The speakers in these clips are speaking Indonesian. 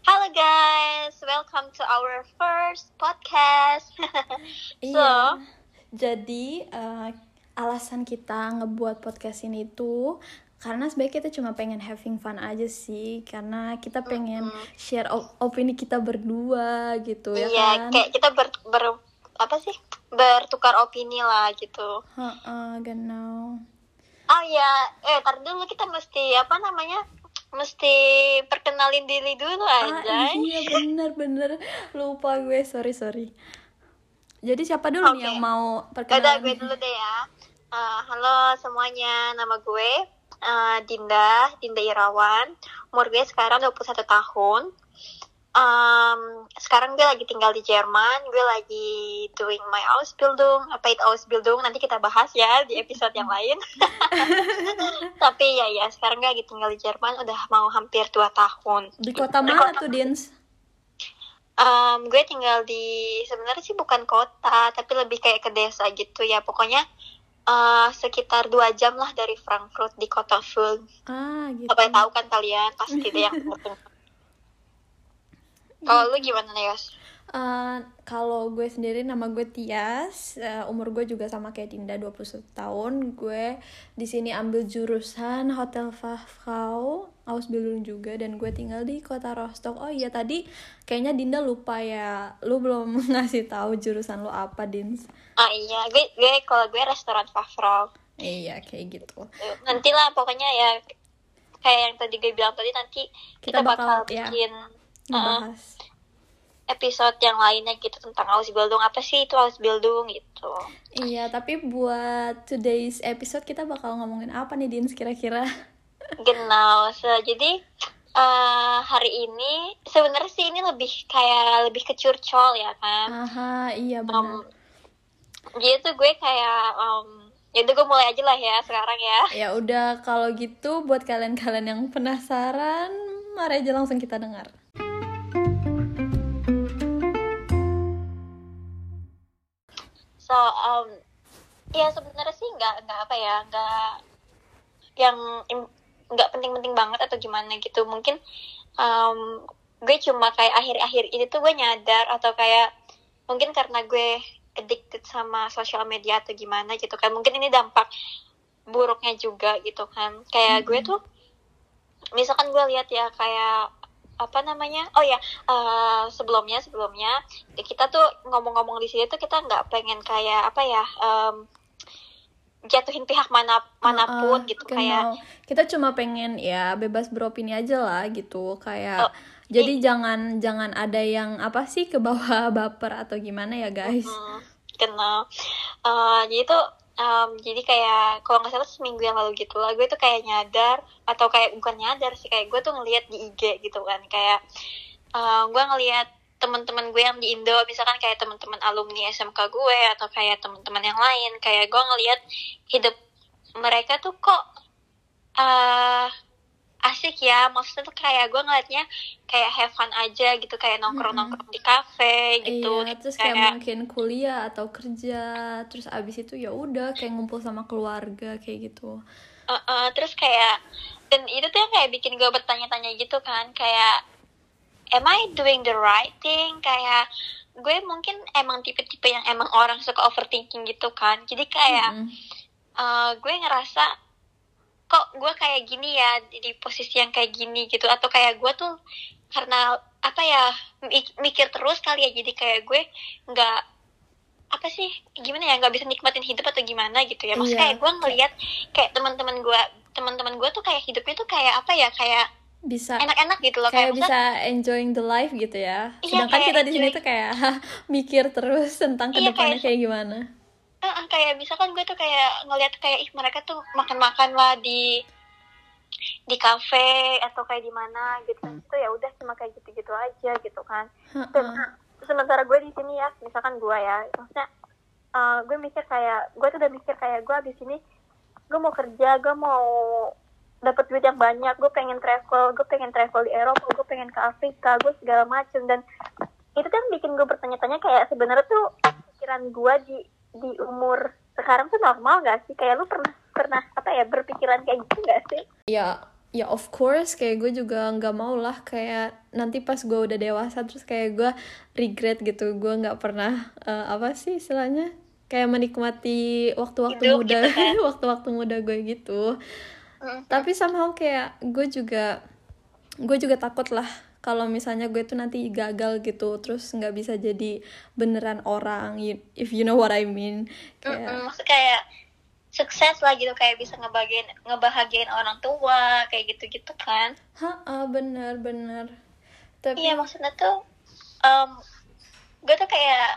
Halo guys, welcome to our first podcast. so, Iya. Jadi eh, alasan kita ngebuat podcast ini tuh karena sebenarnya kita cuma pengen having fun aja sih karena kita pengen share op- opini kita berdua gitu ya iya, kan. kayak kita ber, ber apa sih? Bertukar opini lah gitu. Heeh, genau. Oh ya, eh tar dulu kita mesti apa namanya? Mesti perkenalin diri dulu Ah, aja. iya bener-bener lupa gue sorry sorry. Jadi siapa dulu nih Oke. yang mau Udah perkenalan? gue dulu deh ya. Eh, halo semuanya, nama gue eh, Dinda, Dinda Irawan. Umur gue sekarang 21 tahun. Em, sekarang gue lagi tinggal di Jerman. Gue lagi doing my Ausbildung, apa itu Ausbildung? Nanti kita bahas ya di episode yang lain. Tapi ya ya, sekarang gue lagi tinggal di Jerman udah mau hampir 2 tahun. Di kota mana tuh, Dins? Em, gue tinggal di sebenarnya sih bukan kota tapi lebih kayak ke desa gitu ya pokoknya eh, sekitar dua jam lah dari Frankfurt di kota Fuln Ah, gitu. apa yang tahu kan kalian pasti deh yang. kalau lu gimana Neos? Eh, kalau gue sendiri nama gue Tias, Eh, umur gue juga sama kayak Dinda 21 tahun. Gue di sini ambil jurusan Hotel Fachfrau, Ausbildung juga dan gue tinggal di kota Rostock. Oh iya tadi kayaknya Dinda lupa ya. Lu belum ngasih tahu jurusan lu apa, Dins. Ah iya gue gue kalau gue restoran Fafrau Iya, kayak gitu. nanti lah pokoknya ya kayak yang tadi gue bilang tadi nanti kita, Kita bakal, bakal, ya, bikin Ngebahas. episode yang lainnya gitu tentang Ausbildung apa sih itu Ausbildung gitu Iya, tapi buat today's episode kita bakal ngomongin apa nih, Dins kira-kira? Genau, so, jadi eh, hari ini sebenarnya sih ini lebih kayak lebih ke curcol ya kan. Aha, iya benar. jadi tuh gue kayak um, ya udah gue mulai aja lah ya sekarang ya. Ya udah kalau gitu buat kalian-kalian yang penasaran, mari aja langsung kita dengar. So um, ya sebenarnya sih nggak nggak apa ya nggak yang nggak penting-penting banget atau gimana gitu. Mungkin um, gue cuma kayak akhir-akhir ini tuh gue nyadar atau kayak mungkin karena gue addicted sama sosial media atau gimana gitu kan. Mungkin ini dampak buruknya juga gitu kan. Kayak gue tuh misalkan gue lihat ya kayak apa namanya oh ya eh, sebelumnya sebelumnya kita tuh ngomong-ngomong di sini tuh kita nggak pengen kayak apa ya em, jatuhin pihak mana mana pun Uh-uh, gitu kayak kita cuma pengen ya bebas beropini aja lah gitu kayak Oh, jadi jangan jangan ada yang apa sih ke bawah baper atau gimana ya guys. Hmm, kenal. Eh, jadi tuh em, jadi kayak kalau nggak salah seminggu yang lalu gitu lah gue tuh kayak nyadar atau kayak bukan nyadar sih kayak gue tuh ngelihat di IG gitu kan. Kayak eh, gue ngelihat teman-teman gue yang di Indo misalkan kayak teman-teman alumni SMK gue atau kayak teman-teman yang lain kayak gue ngelihat hidup mereka tuh kok eh asik ya maksudnya tuh kayak gue ngeliatnya kayak have fun aja gitu kayak nongkrong-nongkrong di kafe gitu Iya, terus kayak mungkin kuliah atau kerja, terus abis itu ya udah kayak ngumpul sama keluarga kayak gitu. Uh, uh, terus kayak dan itu tuh yang kayak bikin gue bertanya-tanya gitu kan kayak am I doing the right thing kayak gue mungkin emang tipe-tipe yang emang orang suka overthinking gitu kan jadi kayak Mm-mm. uh, gue ngerasa kok gue kayak gini ya di, posisi yang kayak gini gitu atau kayak gue tuh karena apa ya mik- mikir terus kali ya jadi kayak gue nggak apa sih gimana ya nggak bisa nikmatin hidup atau gimana gitu ya maksudnya Iya. kayak gue ngelihat kayak teman-teman gue teman-teman gue tuh kayak hidupnya tuh kayak apa ya kayak Bisa enak-enak gitu loh kayak maksudnya- bisa enjoying the life gitu ya. Iya, Sedangkan kayak kita di sini tuh kayak mikir terus tentang Iya, ke depannya kayak- kayak gimana. Eh, eh, kayak misalkan gue tuh kayak ngelihat kayak ih mereka tuh makan-makan lah di di kafe atau kayak di mana gitu kan. Itu ya udah cuma kayak gitu-gitu aja gitu kan. Dan Heeh. sementara gue di sini ya misalkan gue ya maksudnya eh, gue mikir kayak gue tuh udah mikir kayak gue abis ini gue mau kerja gue mau dapat duit yang banyak gue pengen travel gue pengen travel di Eropa gue pengen ke Afrika gue segala macem. Dan itu kan bikin gue bertanya-tanya kayak sebenarnya tuh pikiran gue di di umur sekarang tuh normal gak sih? Kayak lu pernah pernah apa ya berpikiran kayak gitu gak sih? Ya ya of course. Kayak gue juga nggak mau lah kayak nanti pas gue udah dewasa terus kayak gue regret gitu. Gue nggak pernah uh, apa sih istilahnya? Kayak menikmati waktu-waktu Hidup muda gitu kan. waktu-waktu muda gue gitu. Mm. tapi somehow kayak gue juga gue juga takut lah kalau misalnya gue tuh nanti gagal gitu terus nggak bisa jadi beneran orang you- if you know what I mean. Kayak Mm-mm, maksud kayak sukses lah gitu kayak bisa ngebahagiain ngebahagiain orang tua kayak gitu gitu kan. Ha bener bener. Tapi iya maksudnya tuh em, gue tuh kayak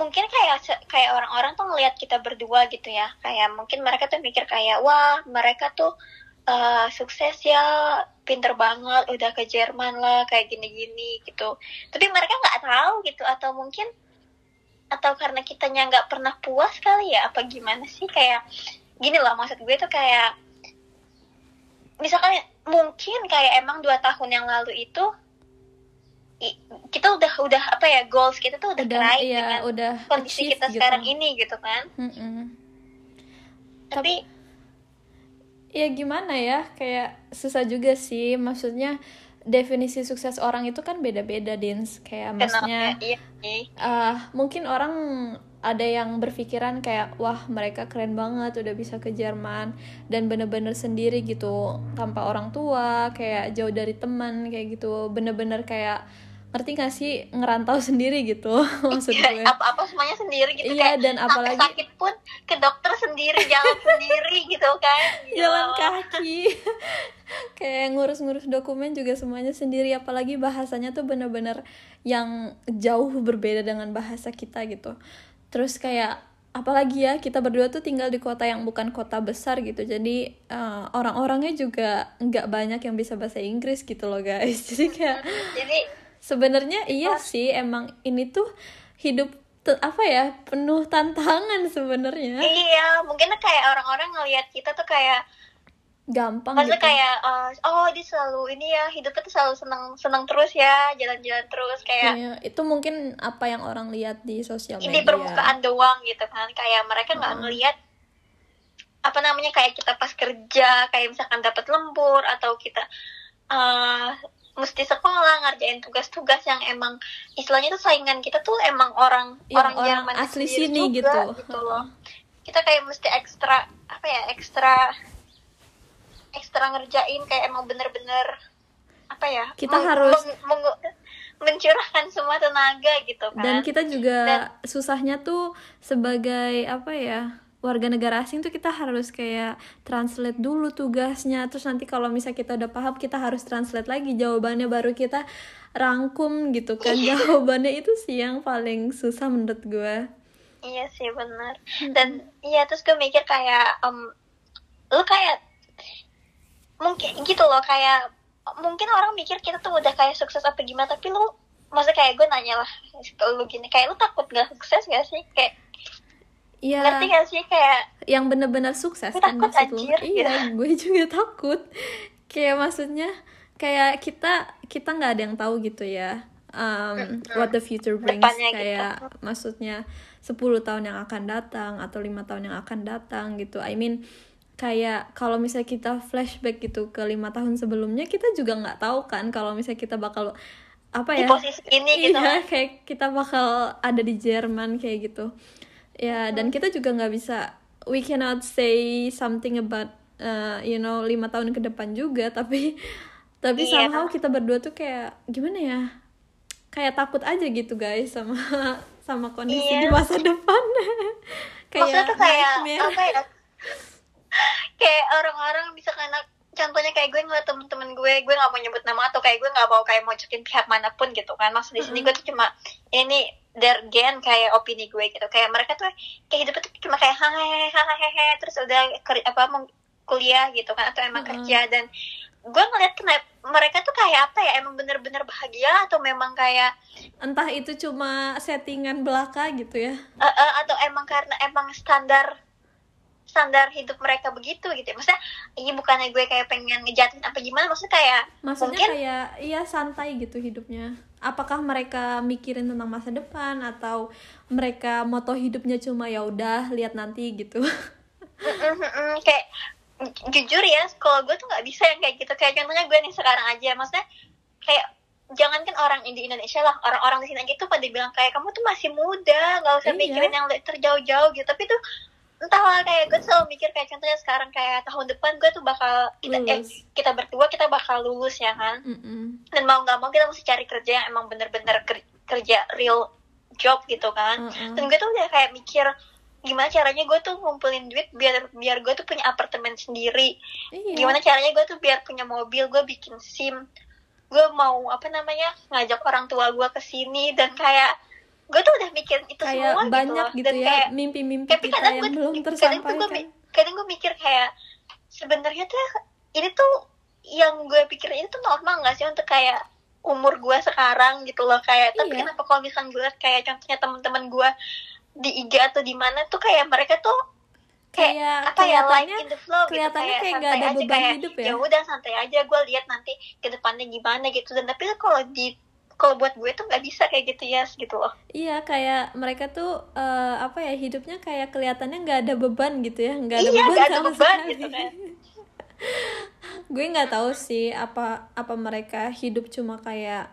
mungkin kayak kayak orang-orang tuh ngelihat kita berdua gitu ya. Kayak mungkin mereka tuh mikir kayak wah mereka tuh eh, sukses ya pinter banget udah ke Jerman lah kayak gini-gini gitu. Tapi mereka nggak tahu gitu. Atau mungkin atau karena kitanya nggak pernah puas kali ya? Apa gimana sih? Kayak gini loh maksud gue tuh kayak misalkan mungkin kayak emang dua tahun yang lalu itu kita udah udah apa ya goals kita tuh udah, udah iya dengan udah kondisi kita gitu. sekarang ini gitu kan? Mm-mm. tapi ya gimana ya? Kayak susah juga sih. Maksudnya definisi sukses orang itu kan beda-beda dins. Kayak maksudnya iya sih. eh mungkin orang ada yang berpikiran kayak wah mereka keren banget udah bisa ke Jerman dan bener-bener sendiri gitu tanpa orang tua kayak jauh dari teman kayak gitu. Bener-bener kayak ngerti gak sih? Ngerantau sendiri gitu maksud gue. Iya, apa-apa semuanya sendiri gitu. Iya, kayak dan apalagi- sakit pun ke dokter sendiri jalan sendiri gitu kan. Jalan Ya. kaki. Kayak ngurus-ngurus dokumen juga semuanya sendiri apalagi bahasanya tuh bener-bener yang jauh berbeda dengan bahasa kita gitu. Terus kayak apalagi ya kita berdua tuh tinggal di kota yang bukan kota besar gitu. Jadi eh, orang-orangnya juga nggak banyak yang bisa bahasa Inggris gitu loh guys. Jadi kayak jadi sebenarnya iya sih emang ini tuh hidup apa ya penuh tantangan sebenarnya iya mungkin kayak orang-orang ngelihat kita tuh kayak gampang Maksudnya gitu. kayak eh, oh dia selalu ini ya hidupnya tuh selalu senang senang terus ya jalan-jalan terus kayak Iya, itu mungkin apa yang orang lihat di sosial ini media. permukaan doang gitu kan kayak mereka nggak ngelihat apa namanya kayak kita pas kerja kayak misalkan dapat lembur atau kita eh mesti sekolah ngerjain tugas-tugas yang emang istilahnya tuh saingan kita tuh emang orang Yang orang orang Jerman asli sini juga, gitu. gitu loh kita kayak mesti ekstra apa ya ekstra ekstra ngerjain kayak emang bener-bener apa ya Kita harus- meng- mencurahkan semua tenaga gitu kan Dan kita juga Dan- susahnya tuh sebagai apa ya warga negara asing tuh kita harus kayak translate dulu tugasnya terus nanti kalau misal kita udah paham kita harus translate lagi jawabannya baru kita rangkum gitu kan Iya. jawabannya itu sih yang paling susah menurut gue Iya sih benar. Dan iya terus gue mikir kayak em, lu kayak mungkin gitu loh kayak mungkin orang mikir kita tuh udah kayak sukses apa gimana tapi lu maksudnya kayak gue nanya lah lu gini kayak lu takut gak sukses gak sih kayak Iya. Ngerti gak sih? Kayak yang bener-bener sukses Gue kan takut, maksud lu? anjir, iya gue juga takut. Kayak maksudnya kayak kita kita nggak ada yang tahu gitu ya um, what the future brings. Depannya gitu. kayak maksudnya 10 tahun yang akan datang atau lima tahun yang akan datang gitu. I mean kayak kalau misalnya kita flashback gitu ke lima tahun sebelumnya kita juga nggak tahu kan kalau misalnya kita bakal apa di ya? posisi ini gitu iya kayak kita bakal ada di Jerman kayak gitu ya dan kita juga nggak bisa we cannot say something about uh, you know lima tahun ke depan juga tapi tapi Iya. somehow kita berdua tuh kayak gimana ya kayak takut aja gitu guys sama sama kondisi Iya. di masa depan maksudnya tuh kayak nightmare. apa ya kayak orang-orang bisa karena contohnya kayak gue ngeliat temen-temen gue gue nggak mau nyebut nama atau kayak gue nggak mau kayak mojokin pihak mana pun gitu kan maksud di sini gue tuh cuma ini their gen kayak opini gue gitu. Kayak mereka tuh kayak hidupnya tuh cuma kayak hehehe terus udah ker- apa kuliah gitu kan atau emang Mm-mm. kerja. Dan gue ngeliat kenapa mereka tuh kayak apa ya emang bener-bener bahagia atau memang kayak entah itu cuma settingan belaka gitu ya? Eh, eh, atau emang karena emang standar standar hidup mereka begitu gitu ya. Maksudnya ini bukannya gue kayak pengen ngejatin apa gimana maksudnya kayak maksudnya mungkin kayak iya santai gitu hidupnya apakah mereka mikirin tentang masa depan atau mereka moto hidupnya cuma ya udah lihat nanti gitu? Kayak ju- jujur ya kalau gue tuh nggak bisa yang kayak gitu. Kayak contohnya gue nih sekarang aja maksudnya kayak jangankan orang di Indonesia lah orang-orang di sini aja tuh pada bilang kayak kamu tuh masih muda nggak usah Iya. mikirin yang terjauh-jauh gitu. Tapi tuh entahlah kayak gue selalu mikir kayak contohnya sekarang kayak tahun depan gue tuh bakal kita eh Lulus. kita berdua kita bakal lulus ya kan Mm-mm. dan mau nggak mau kita mesti cari kerja yang emang bener-bener ker- kerja real job gitu kan Mm-mm. dan gue tuh udah kayak mikir gimana caranya gue tuh ngumpulin duit biar biar gue tuh punya apartemen sendiri Iya. gimana caranya gue tuh biar punya mobil gue bikin sim gue mau apa namanya ngajak orang tua gue ke sini dan kayak gue tuh udah mikirin itu kayak semua banyak gitu, loh. gitu, dan ya kayak mimpi-mimpi tapi kita kadang yang gue belum kadang gue tersampaikan kadang gue mikir kayak sebenarnya tuh ini tuh yang gue pikirin ini tuh normal gak sih untuk kayak umur gue sekarang gitu loh kayak tapi Iya. kenapa kalau misalnya gue liat kayak contohnya teman-teman gue di IG atau di mana tuh kayak mereka tuh kayak, Kayak apa ya like kelihatannya- in the flow gitu kelihatannya kayak santai nggak ada aja, beban kayak, hidup ya. ya udah santai aja gue lihat nanti ke depannya gimana gitu dan tapi kalau di kalau buat gue tuh nggak bisa kayak gitu ya gitu loh Iya kayak mereka tuh eh, apa ya hidupnya kayak kelihatannya nggak ada beban gitu ya nggak ada Iya, beban nggak ada sama beban sekali. gitu kan. gue nggak tahu sih apa apa mereka hidup cuma kayak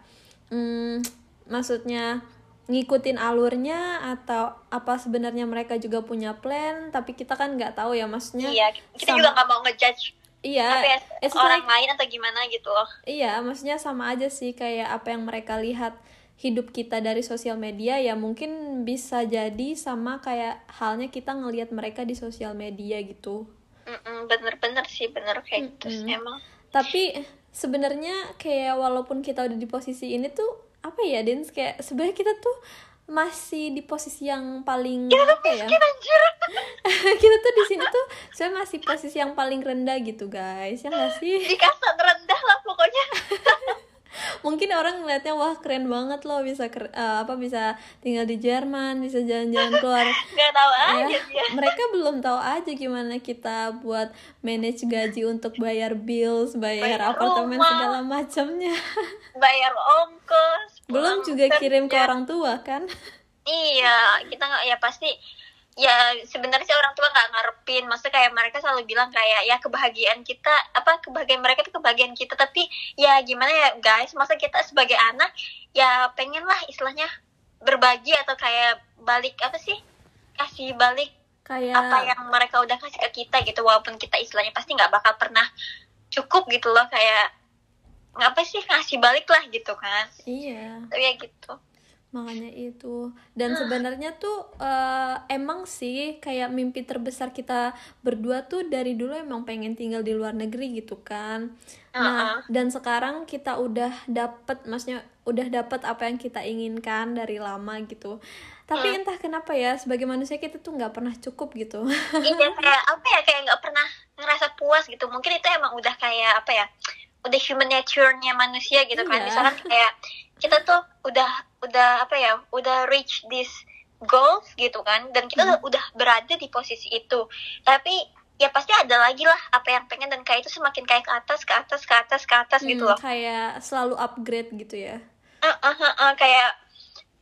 hmm, maksudnya ngikutin alurnya atau apa sebenarnya mereka juga punya plan tapi kita kan nggak tahu ya maksudnya iya kita sama- juga nggak mau ngejudge iya. Apa ya, it's orang like- lain atau gimana gitu loh. Iya, maksudnya sama aja sih kayak apa yang mereka lihat hidup kita dari sosial media ya mungkin bisa jadi sama kayak halnya kita ngelihat mereka di sosial media gitu. Bener-bener sih bener kayak gitu emang. Tapi sebenarnya kayak walaupun kita udah di posisi ini tuh apa ya, Dins? Kayak sebenarnya kita tuh masih di posisi yang paling apa ya? anjir kita tuh di sini tuh sebenarnya masih posisi yang paling rendah gitu, guys. Ya nggak sih? di kasar rendah lah pokoknya mungkin orang ngeliatnya wah keren banget loh bisa ker- eh, apa bisa tinggal di Jerman bisa jalan-jalan keluar nggak tahu ya aja dia mereka belum tahu aja gimana kita buat manage gaji untuk bayar bills bayar, Bayar apartemen rumah. segala macamnya bayar ongkos belum juga kirim ke kerja. orang tua kan? Iya kita nggak ya pasti ya sebenarnya sih orang tua nggak ngarepin. Maksudnya kayak mereka selalu bilang kayak ya kebahagiaan kita apa kebahagiaan mereka itu kebahagiaan kita. Tapi ya gimana ya guys masa kita sebagai anak ya pengen lah istilahnya berbagi atau kayak balik apa sih? Kasih balik kayak apa yang mereka udah kasih ke kita gitu. Walaupun kita istilahnya pasti nggak bakal pernah cukup gitu loh kayak ngapa sih ngasih balik lah gitu kan. Iya. Tapi ya gitu. Makanya itu. Dan sebenarnya tuh eh, emang sih kayak mimpi terbesar kita berdua tuh dari dulu emang pengen tinggal di luar negeri gitu kan. Nah dan sekarang kita udah dapet maksudnya udah dapet apa yang kita inginkan dari lama gitu. Tapi entah kenapa ya sebagai manusia kita tuh nggak pernah cukup gitu. Iya kayak apa ya kayak nggak pernah ngerasa puas gitu. Mungkin itu emang udah kayak apa ya udah human nature-nya manusia gitu kan. Iya. misalkan kayak kita tuh udah udah apa ya udah reach this goals gitu kan. Dan kita Hmm. udah berada di posisi itu. Tapi ya pasti ada lagi lah apa yang pengen. Dan kayak itu semakin kayak ke atas ke atas ke atas ke atas gitu Hmm, loh. kayak selalu upgrade gitu ya. Eh, eh, eh, eh, kayak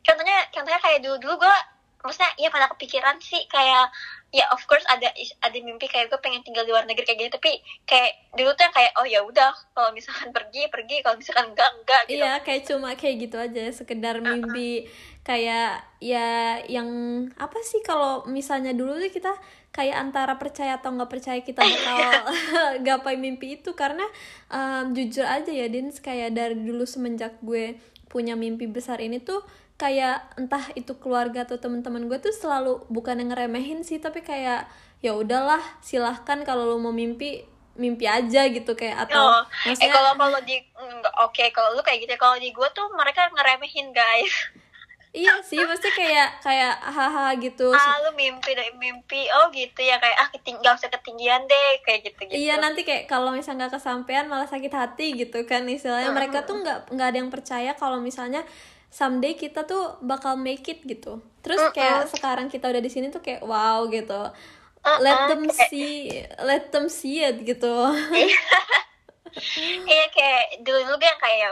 contohnya contohnya kayak dulu dulu gue maksudnya ya pada kepikiran sih kayak ya of course ada ada mimpi kayak gue pengen tinggal di luar negeri kayak gini tapi kayak dulu tuh kayak oh ya udah kalau misalkan pergi pergi kalau misalkan enggak enggak gitu. Iya, kayak cuma kayak gitu aja, sekedar mimpi kayak ya yang apa sih kalau misalnya dulu tuh kita kayak antara percaya atau nggak percaya kita bakal gapai mimpi itu. Karena em, jujur aja ya Dins kayak dari dulu semenjak gue punya mimpi besar ini tuh kayak entah itu keluarga atau teman-teman gue tuh selalu bukan yang ngeremehin sih tapi kayak ya udahlah silahkan kalau lo mau mimpi mimpi aja gitu kayak atau Oh, eh maksudnya kalau kalau di enggak oke kalau lu kayak gitu ya. kalau di gue tuh mereka ngeremehin guys Iya sih, maksudnya kayak kayak haha gitu. ah lu mimpi dari mimpi oh gitu ya kayak ah keting gak usah ketinggian deh kayak gitu gitu Iya nanti kayak kalau misalnya nggak kesampaian malah sakit hati gitu kan istilahnya mereka tuh nggak nggak ada yang percaya kalau misalnya someday kita tuh bakal make it gitu. Terus kayak sekarang kita udah di sini tuh kayak wow gitu. Let them see, let them see it gitu. iya kayak dulu yang kayak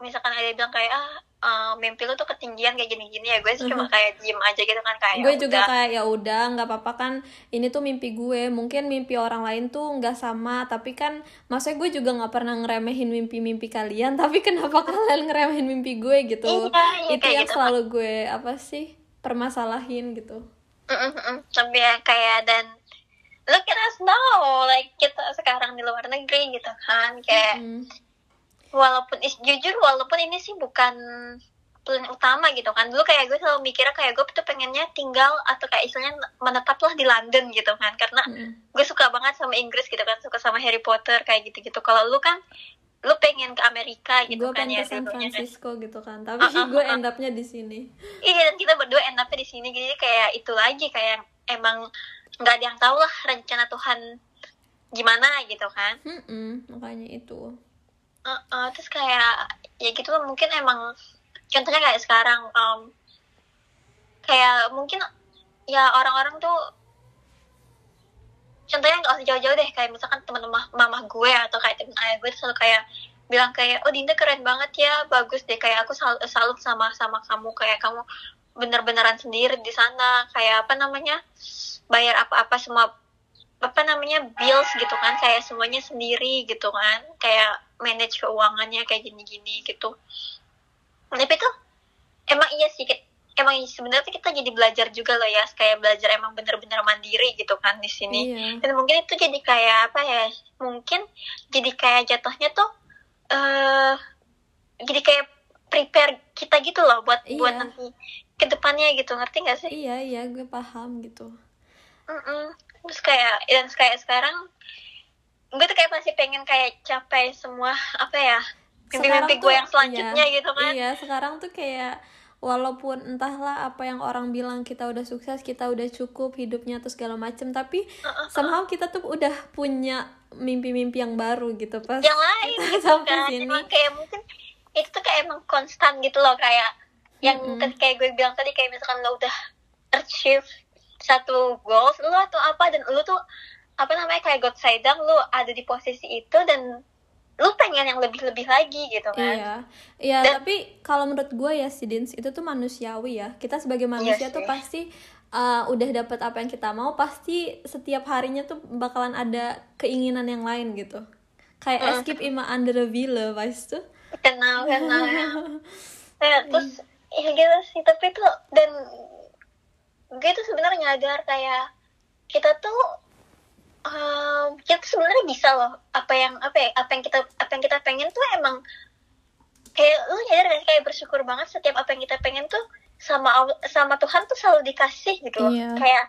misalkan ada yang bilang kayak ah uh, mimpi lu tuh ketinggian kayak gini-gini ya gue sih cuma kayak diem aja gitu kan kayak gue ya juga udah. kayak ya udah nggak apa-apa kan ini tuh mimpi gue mungkin mimpi orang lain tuh nggak sama tapi kan maksudnya gue juga nggak pernah ngeremehin mimpi-mimpi kalian tapi kenapa kalian ngeremehin mimpi gue gitu Iya, iya, itu yang gitu. selalu gue apa sih permasalahin gitu tapi ya kayak dan look at us now like kita sekarang di luar negeri gitu kan kayak Mm. Walaupun is jujur walaupun ini sih bukan plan utama gitu kan. Dulu kayak gue selalu mikirnya kayak gue tuh pengennya tinggal atau kayak istilahnya menetaplah di London gitu kan. Karena Mm. gue suka banget sama Inggris gitu kan suka sama Harry Potter kayak gitu-gitu. Kalau lu kan lu pengen ke Amerika gitu gue kan ya ke San kan. Francisco gitu kan. Tapi Ah, ah, gue ah. end up-nya di sini. Iya dan kita berdua end up di sini. Jadi kayak itu lagi kayak emang nggak ada yang tahu lah rencana Tuhan gimana gitu kan. Mm-mm, makanya itu Uh, uh, terus kayak ya gitu mungkin emang contohnya kayak sekarang um, kayak mungkin ya orang-orang tuh contohnya nggak usah jauh-jauh deh kayak misalkan teman mama, gue atau kayak temen ayah gue selalu kayak bilang kayak oh Dinda keren banget ya bagus deh kayak aku sal salut sama sama kamu kayak kamu bener-beneran sendiri di sana kayak apa namanya bayar apa-apa semua apa namanya bills gitu kan kayak semuanya sendiri gitu kan kayak manage keuangannya kayak gini-gini gitu. Tapi tuh emang iya sih emang sebenarnya tuh kita jadi belajar juga loh ya kayak belajar emang bener-bener mandiri gitu kan di sini. Iya. Dan mungkin itu jadi kayak apa ya mungkin jadi kayak jatuhnya tuh eh jadi kayak prepare kita gitu loh buat buat Iya. nanti ke depannya gitu. Ngerti gak sih? Iya iya gue paham gitu. Mm-mm. terus kayak dan kayak sekarang gue tuh kayak masih pengen kayak capai semua apa ya mimpi-mimpi gue yang selanjutnya iya, gitu kan Iya, sekarang tuh kayak walaupun entahlah apa yang orang bilang kita udah sukses, kita udah cukup hidupnya atau segala macem, tapi somehow kita tuh udah punya mimpi-mimpi yang baru gitu pas yang lain gitu sampai kan sini. emang kayak mungkin itu tuh kayak emang konstan gitu loh kayak yang Mm-mm. kan kayak gue bilang tadi kayak misalkan lo udah achieve satu goals lo atau apa dan lo tuh apa namanya kayak God Saidang lo ada di posisi itu dan lo pengen yang lebih-lebih lagi gitu kan Iya, iya. Dan- Tapi kalau menurut gue ya si Dins itu tuh manusiawi ya. Kita sebagai manusia tuh sih. pasti uh, udah dapat apa yang kita mau, pasti setiap harinya tuh bakalan ada keinginan yang lain gitu. Kayak Mm. escape ima under a villa, weißt du? kenal kenal ya. Terus ya gitu sih tapi tuh dan gue tuh sebenarnya nyadar kayak kita tuh um, kita tuh sebenarnya bisa loh. Apa yang apa ya apa yang kita apa yang kita pengen tuh emang kayak lu nyadar gak kayak bersyukur banget setiap apa yang kita pengen tuh sama sama Tuhan tuh selalu dikasih gitu loh. Iya. kayak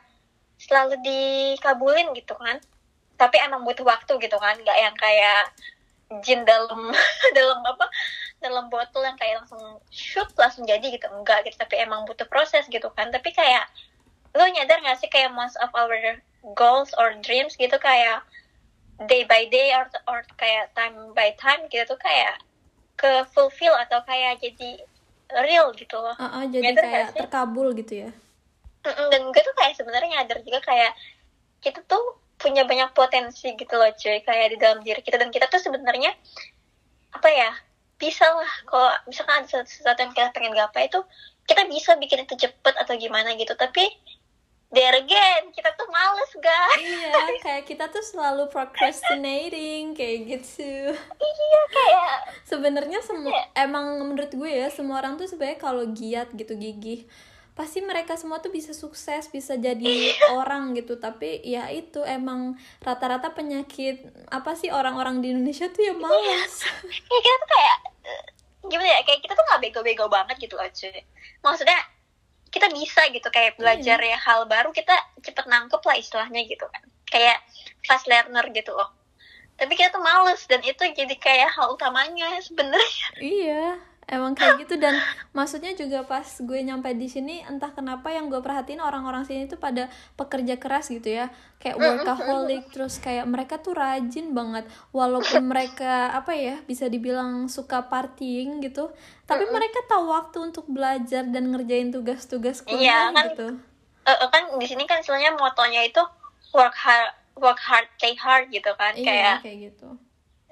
selalu dikabulin gitu kan. Tapi emang butuh waktu gitu kan. Nggak yang kayak jin dalam dalam apa dalam botol yang kayak langsung shoot langsung jadi gitu. Enggak gitu. Tapi emang butuh proses gitu kan. Tapi kayak lu nyadar gak sih kayak most of our goals or dreams gitu kayak day by day or or kayak time by time gitu tuh kayak ke fulfill atau kayak jadi real gitu loh Ah, ah, jadi Nyadar kayak sih? terkabul gitu ya. Dan gue tuh kayak sebenarnya nyadar juga kayak kita tuh punya banyak potensi gitu loh cuy kayak di dalam diri kita dan kita tuh sebenarnya apa ya bisa lah kalau misalkan ada sesuatu sesuatu yang kita pengen gapai itu kita bisa bikin itu cepet atau gimana gitu tapi there again kita tuh males guys iya, kayak kita tuh selalu procrastinating kayak gitu. iya kayak sebenarnya semua Iya. emang menurut gue ya semua orang tuh sebenarnya kalau giat gitu gigih pasti mereka semua tuh bisa sukses bisa jadi Iya. orang gitu tapi ya itu emang rata-rata penyakit apa sih orang-orang di Indonesia tuh ya malas ya kita tuh kayak eh, gimana ya kayak kita tuh nggak bego-bego banget gitu cuy maksudnya kita bisa gitu kayak belajar ya hal baru kita cepet nangkep lah istilahnya gitu kan. Kayak fast learner gitu loh. Tapi kita tuh males dan itu jadi kayak hal utamanya sebenarnya. Iya emang kayak gitu dan maksudnya juga pas gue nyampe di sini entah kenapa yang gue perhatiin orang-orang sini tuh pada pekerja keras gitu ya. Kayak workaholic terus kayak mereka tuh rajin banget. Walaupun mereka apa ya bisa dibilang suka partying gitu tapi mereka tahu waktu untuk belajar dan ngerjain tugas-tugas kuliah Iya, kan gitu. Eh, eh, kan di sini kan istilahnya motonya itu work hard work hard play hard gitu kan iya kayak kayak gitu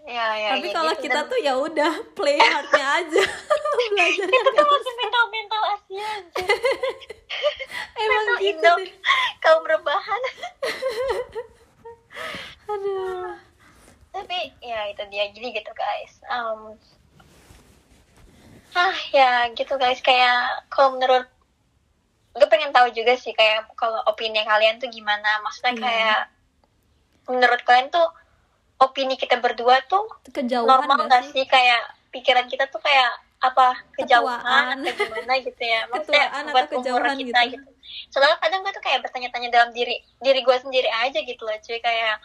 ya, ya, tapi ya, kalau gitu. kita tuh ya udah play hardnya aja. Belajar itu tuh masih mental mental Asia aja. Emang mental gitu Indo, kaum rebahan. Aduh. Tapi ya itu dia. Gini gitu guys. Um, ah ya gitu guys. Kayak kalau menurut gue pengen tahu juga sih kayak kalau opini kalian tuh gimana? Maksudnya iya. kayak hmm. menurut kalian tuh opini kita berdua tuh kejauhan normal gak sih? sih? Kayak pikiran kita tuh kayak apa kejauhan atau gimana gitu ya? Maksudnya Ketuaan atau buat umur kejauhan kita gitu. gitu. soalnya kadang gue tuh kayak bertanya-tanya dalam diri diri gue sendiri aja gitu loh cuy. Kayak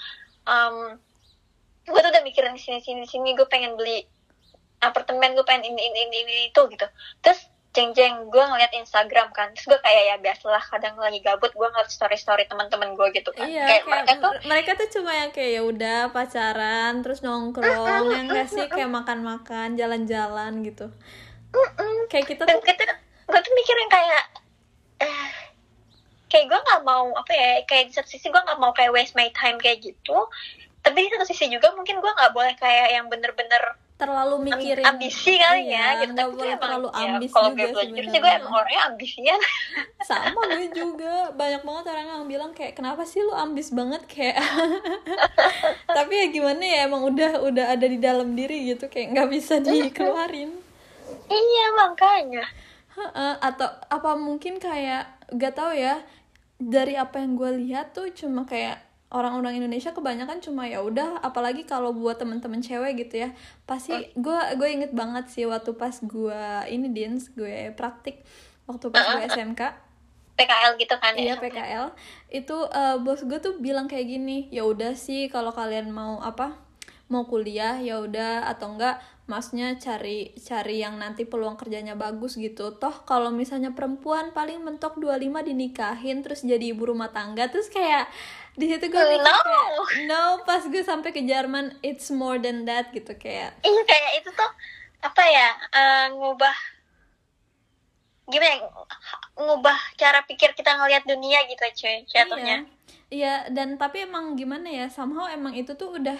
um, gue tuh udah mikirin sini sini sini. Gue pengen beli apartemen gue pengen ini ini ini, ini itu gitu. Terus jeng jeng gue ngeliat Instagram kan. Terus gue kayak ya biasalah kadang lagi gabut gue ngeliat story story teman-teman gue gitu kan. Iya, kayak kayak mereka tuh mereka tuh cuma yang kayak ya udah pacaran, terus nongkrong, yang nggak sih? Kayak makan-makan, jalan-jalan gitu. Kayak kita tuh kita gue tuh mikirin kayak eh kayak gue nggak mau apa ya kayak di satu sisi gue nggak mau kayak waste my time kayak gitu. Tapi di satu sisi juga mungkin gue nggak boleh kayak yang bener-bener terlalu mikirin ambisi kali Iya, ya gitu. nggak boleh emang terlalu ya, ambis kalau juga belajar sih gue sebenarnya. emang orangnya ambisian. Sama gue juga banyak banget orang yang bilang kayak kenapa sih lu ambis banget? Kayak tapi ya gimana ya emang udah udah ada di dalam diri gitu kayak nggak bisa dikeluarin. Iya makanya. Atau apa mungkin kayak gak tahu ya dari apa yang gue lihat tuh cuma kayak orang-orang Indonesia kebanyakan cuma ya udah apalagi kalau buat temen-temen cewek gitu ya. Pasti gue gue inget banget sih waktu pas gue ini dins gue praktik waktu pas gue SMK PKL gitu kan Iya ya PKL itu eh, bos gue tuh bilang kayak gini ya udah sih kalau kalian mau apa mau kuliah ya udah. Atau enggak masnya cari cari yang nanti peluang kerjanya bagus gitu. Toh kalau misalnya perempuan paling mentok 25 dinikahin terus jadi ibu rumah tangga. Terus kayak di situ gue mikir No. kayak no pas gue sampai ke Jerman it's more than that gitu kayak. Iya kayak itu tuh apa ya eh, ngubah gimana ya, ngubah cara pikir kita ngelihat dunia gitu cuy jatuhnya. Iya, iya dan tapi emang gimana ya somehow emang itu tuh udah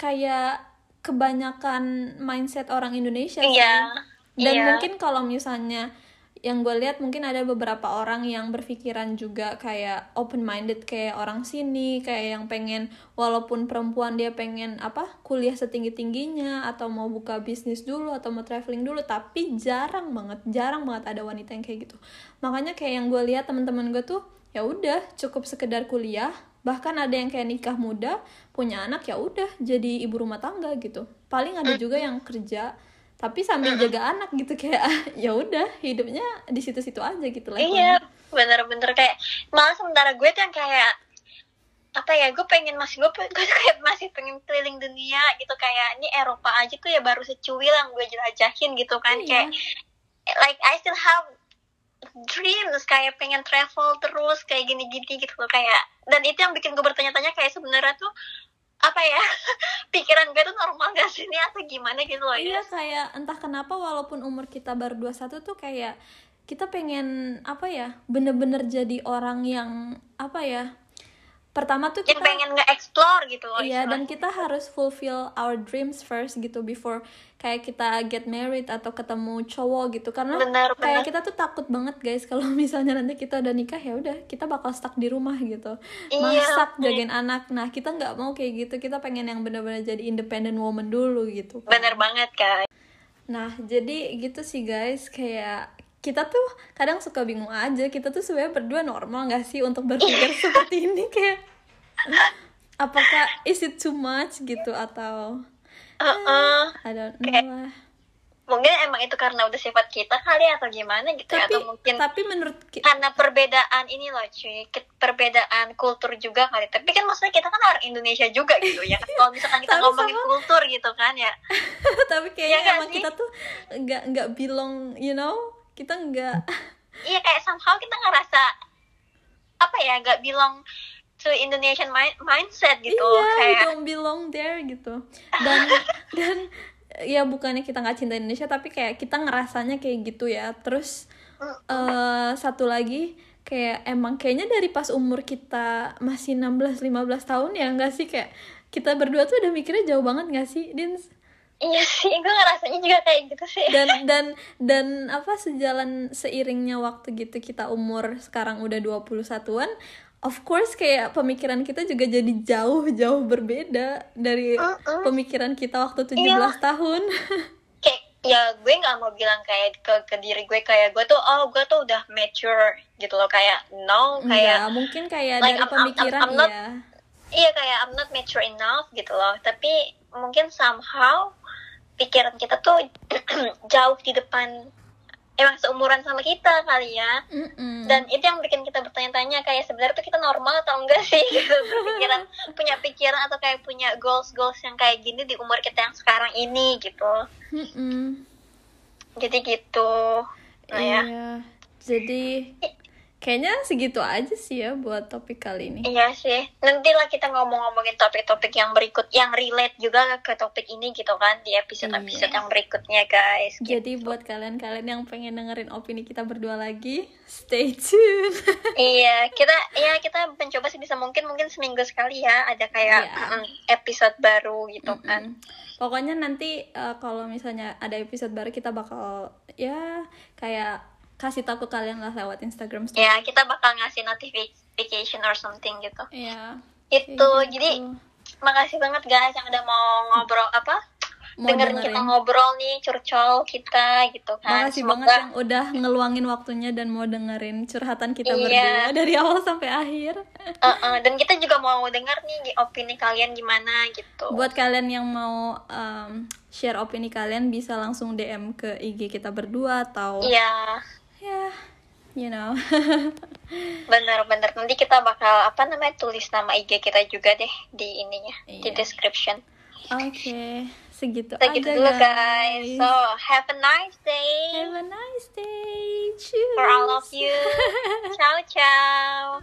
kayak kebanyakan mindset orang Indonesia sih. Iya, Dan iya. mungkin kalau misalnya yang gue lihat mungkin ada beberapa orang yang berpikiran juga kayak open minded kayak orang sini kayak yang pengen walaupun perempuan dia pengen apa kuliah setinggi tingginya atau mau buka bisnis dulu atau mau traveling dulu tapi jarang banget jarang banget ada wanita yang kayak gitu makanya kayak yang gue lihat teman-teman gue tuh ya udah cukup sekedar kuliah bahkan ada yang kayak nikah muda punya anak ya udah jadi ibu rumah tangga gitu. Paling ada juga yang kerja tapi sambil jaga anak gitu kayak ya udah hidupnya di situ-situ aja gitu lah iya bener-bener kayak malah sementara gue tuh yang kayak apa ya gue pengen masih gue, gue kayak masih pengen keliling dunia gitu kayak ini Eropa aja tuh ya baru secuil yang gue jelajahin gitu kan Iya. kayak like I still have dreams kayak pengen travel terus kayak gini-gini gitu loh kayak dan itu yang bikin gue bertanya-tanya kayak sebenarnya tuh apa ya pikiran gue tuh normal gak sih ini atau gimana gitu loh iya ya. kayak entah kenapa walaupun umur kita baru 21 tuh kayak kita pengen apa ya bener-bener jadi orang yang apa ya pertama tuh kita pengen nge-explore gitu loh Iya, dan kita harus fulfill our dreams first gitu before kayak kita get married atau ketemu cowok gitu. Karena Benar, kayak kita tuh takut banget guys kalau misalnya nanti kita udah nikah ya udah kita bakal stuck di rumah gitu. Iya. masak jagain anak. Nah kita nggak mau kayak gitu. Kita pengen yang benar-benar jadi independent woman dulu gitu. Bener banget kan Nah, jadi gitu sih guys, kayak kita tuh kadang suka bingung aja, kita tuh sebenarnya berdua normal gak sih untuk berpikir seperti ini? Kayak apakah is it too much? gitu atau. I don't know Kayak- lah. mungkin emang itu karena udah sifat kita kali atau gimana gitu ya Tapi atau mungkin tapi menurut karena perbedaan ini loh cuy. Perbedaan kultur juga kali. Tapi kan maksudnya kita kan orang Indonesia juga gitu ya. Kalau misalkan kita ngomongin sama- kultur gitu kan ya. Tapi kayaknya nggak emang sih? kita tuh nggak nggak belong, you know, kita nggak. Iya kayak somehow kita ngerasa apa ya gak bilang to Indonesian mind- mindset gitu. Iya kayak don't belong there gitu. Dan dan ya bukannya kita nggak cinta Indonesia tapi kayak kita ngerasanya kayak gitu ya. Terus eh satu lagi kayak emang kayaknya dari pas umur kita masih 16 15 tahun ya nggak sih? Kayak kita berdua tuh udah mikirnya jauh banget nggak sih Dins iya sih gue ngerasanya juga kayak gitu sih dan dan dan apa sejalan seiringnya waktu gitu kita umur sekarang udah 21-an of course kayak pemikiran kita juga jadi jauh-jauh berbeda dari Mm-mm. pemikiran kita waktu 17 Iya. tahun kayak ya gue nggak mau bilang kayak ke ke diri gue kayak gue tuh oh gue tuh udah mature gitu loh kayak no kayak Enggak, mungkin kayak like, dari I'm- I'm- pemikiran I'm not- ya iya kayak I'm not mature enough gitu loh tapi mungkin somehow pikiran kita tuh jauh di depan emang seumuran sama kita kali ya Mm-mm. dan itu yang bikin kita bertanya-tanya kayak sebenarnya tuh kita normal atau enggak sih gitu berpikiran punya pikiran atau kayak punya goals goals yang kayak gini di umur kita yang sekarang ini gitu Mm-mm. jadi gitu nah ya Iya. Jadi kayaknya segitu aja sih ya buat topik kali ini. Iya sih. Nantilah kita ngomong-ngomongin topik-topik yang berikut yang relate juga ke topik ini gitu kan di episode-episode Iya. yang berikutnya guys. Gitu. Jadi buat kalian-kalian yang pengen dengerin opini kita berdua lagi, stay tune. iya, kita ya kita mencoba sebisa mungkin mungkin seminggu sekali ya ada kayak Iya. mm, episode baru gitu kan. Mm-mm. Pokoknya nanti eh, kalau misalnya ada episode baru kita bakal ya kayak kasih tahu ke kalian lah lewat Instagram story. Ya, kita bakal ngasih notification or something gitu. Iya. Itu kayak jadi gitu. makasih banget guys yang udah mau ngobrol apa? Mau dengerin, dengerin. kita ngobrol nih curcol kita gitu kan. Makasih Semoga- banget yang udah ngeluangin waktunya dan mau dengerin curhatan kita Iya. berdua dari awal sampai akhir. Uh-uh, dan kita juga mau dengar nih opini kalian gimana gitu. Buat kalian yang mau um, share opini kalian bisa langsung DM ke IG kita berdua atau Iya, ya you know. benar-benar. Nanti kita bakal apa namanya tulis nama IG kita juga deh di ininya di Iya. description. Oke, segitu Segitu aja dulu guys. So have a nice day Have a nice day. Cheers. for all of you. ciao ciao.